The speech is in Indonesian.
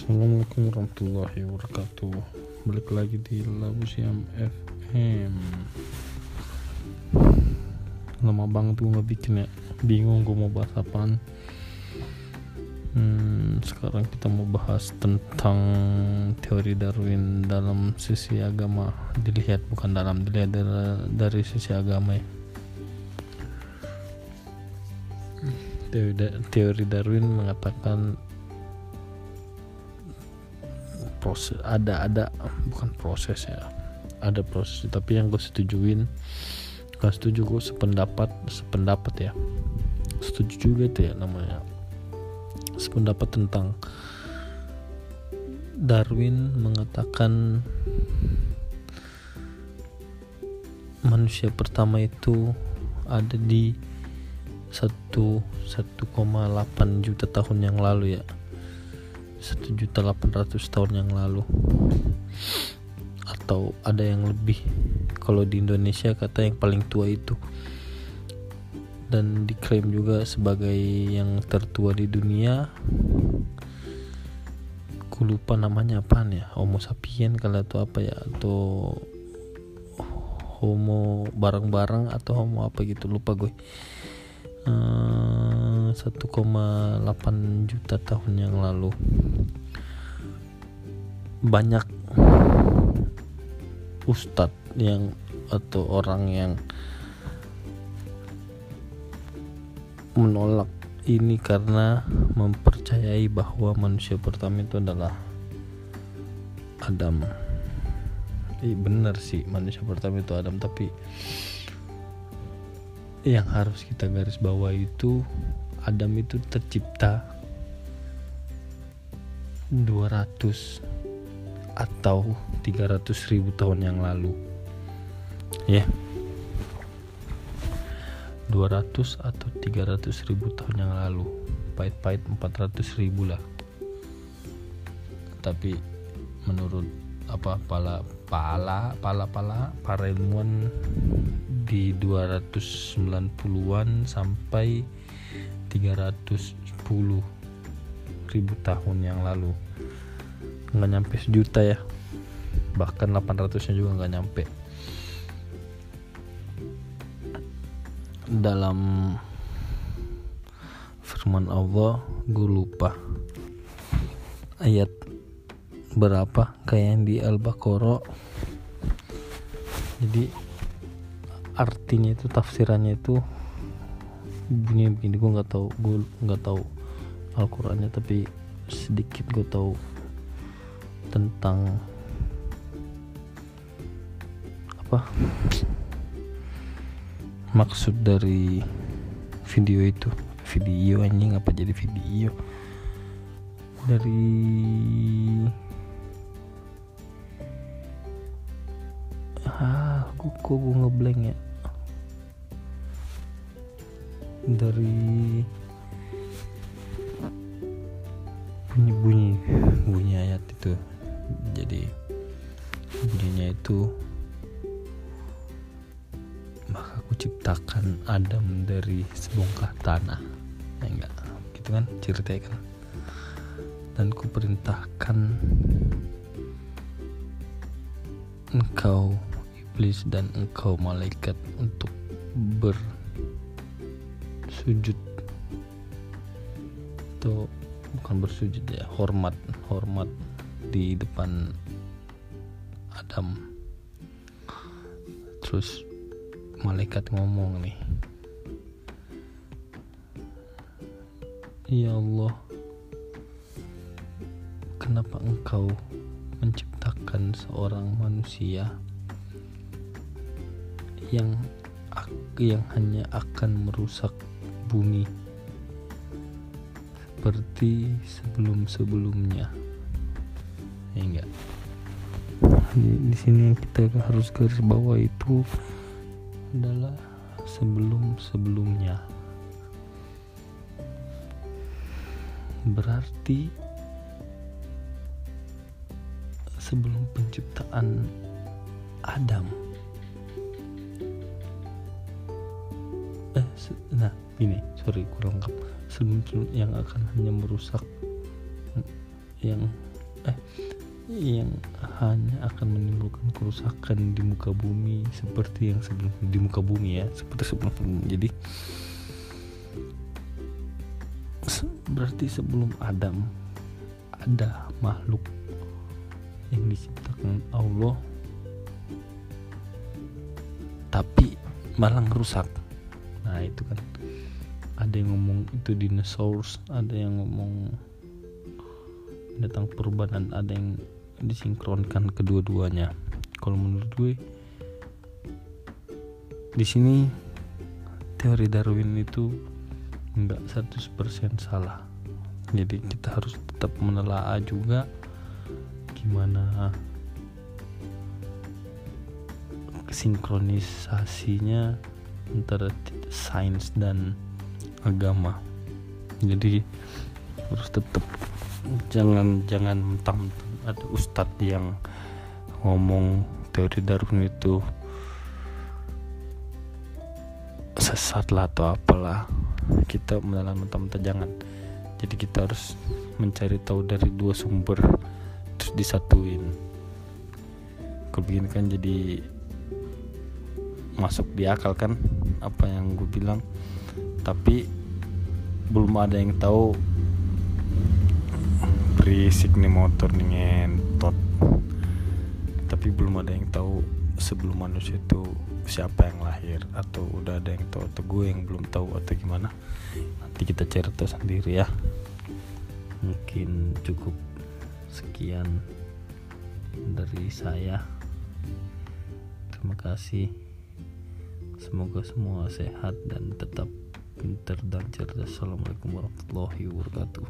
Assalamualaikum warahmatullahi wabarakatuh. Balik lagi di Labu Siam FM Lama banget gue gak bikin ya. Bingung gue mau bahas apaan. Hmm, Sekarang kita mau bahas tentang Teori Darwin dalam sisi agama. Dilihat bukan dalam Dilihat dari, dari sisi agama ya. Teori, Darwin mengatakan proses ada ada bukan proses ya ada proses tapi yang gue setujuin gak setuju gue sependapat sependapat ya setuju juga itu ya namanya sependapat tentang Darwin mengatakan manusia pertama itu ada di 1 1,8 juta tahun yang lalu ya satu juta delapan ratus tahun yang lalu. Atau ada yang lebih. Kalau di Indonesia kata yang paling tua itu. Dan diklaim juga sebagai yang tertua di dunia. Aku lupa namanya apa ya. Homo sapien kalau atau apa ya. Atau Homo barang-barang atau Homo apa gitu. Lupa gue 1,8 juta tahun yang lalu banyak ustadz yang atau orang yang menolak ini karena mempercayai bahwa manusia pertama itu adalah Adam. Eh, benar sih manusia pertama itu Adam tapi yang harus kita garis bawah itu Adam itu tercipta 200 atau 300 ribu tahun yang lalu. Ya. yeah. 200 atau 300 ribu tahun yang lalu. Pahit-pahit 400 ribu lah. Tapi menurut apa pala pala pala pala para ilmuwan di 290-an sampai 310 ribu tahun yang lalu. Nggak nyampe sejuta ya. Bahkan 800 nya juga nggak nyampe. Dalam firman Allah gue lupa. Ayat berapa? Kayak yang di Al-Baqarah. Jadi artinya itu tafsirannya itu bunyi begini gue nggak tahu gue nggak tahu Al-Qurannya tapi sedikit gue tahu tentang apa? Maksud dari video itu. Video anjing apa jadi video? Dari ah kok gue ngeblank ya dari bunyi-bunyi bunyi ayat itu. Jadi bunyinya itu maka aku ciptakan Adam dari sebongkah tanah. Ya enggak gitu kan ceritanya kan. Dan ku perintahkan engkau iblis dan engkau malaikat untuk ber sujud atau bukan bersujud ya hormat hormat di depan Adam. Terus malaikat ngomong nih Ya Allah kenapa engkau menciptakan seorang manusia yang yang hanya akan merusak bumi seperti sebelum-sebelumnya. Ya enggak? Di, sini kita harus garis bawah itu adalah sebelum-sebelumnya. Berarti sebelum penciptaan Adam nah ini sorry kurang lengkap. Sebelum yang akan hanya merusak yang eh yang hanya akan menimbulkan kerusakan di muka bumi seperti yang sebelum di muka bumi ya seperti sebelum jadi berarti sebelum Adam ada makhluk yang diciptakan Allah tapi malah rusak nah itu kan. Ada yang ngomong itu dinosaurus ada yang ngomong datang perubahan ada yang disinkronkan kedua-duanya. Kalau menurut gue di sini teori Darwin itu enggak 100% salah. Jadi kita harus tetap menelaah juga gimana sinkronisasinya antara sains dan agama. Jadi harus tetap jangan jangan mentang ada ustadz yang ngomong teori Darwin itu sesat lah atau apalah. Kita menelan mentah-mentah jangan. Jadi kita harus mencari tahu dari dua sumber terus disatuin. Kalau kan jadi masuk di akal kan apa yang gue bilang. Tapi belum ada yang tahu. Berisik nih motor nih ngentot. Tapi belum ada yang tahu sebelum manusia itu siapa yang lahir atau udah ada yang tahu atau gue yang belum tahu atau gimana. Nanti kita cari tahu sendiri ya. Mungkin cukup sekian dari saya. Terima kasih semoga semua sehat dan tetap pintar dan cerdas. Assalamualaikum warahmatullahi wabarakatuh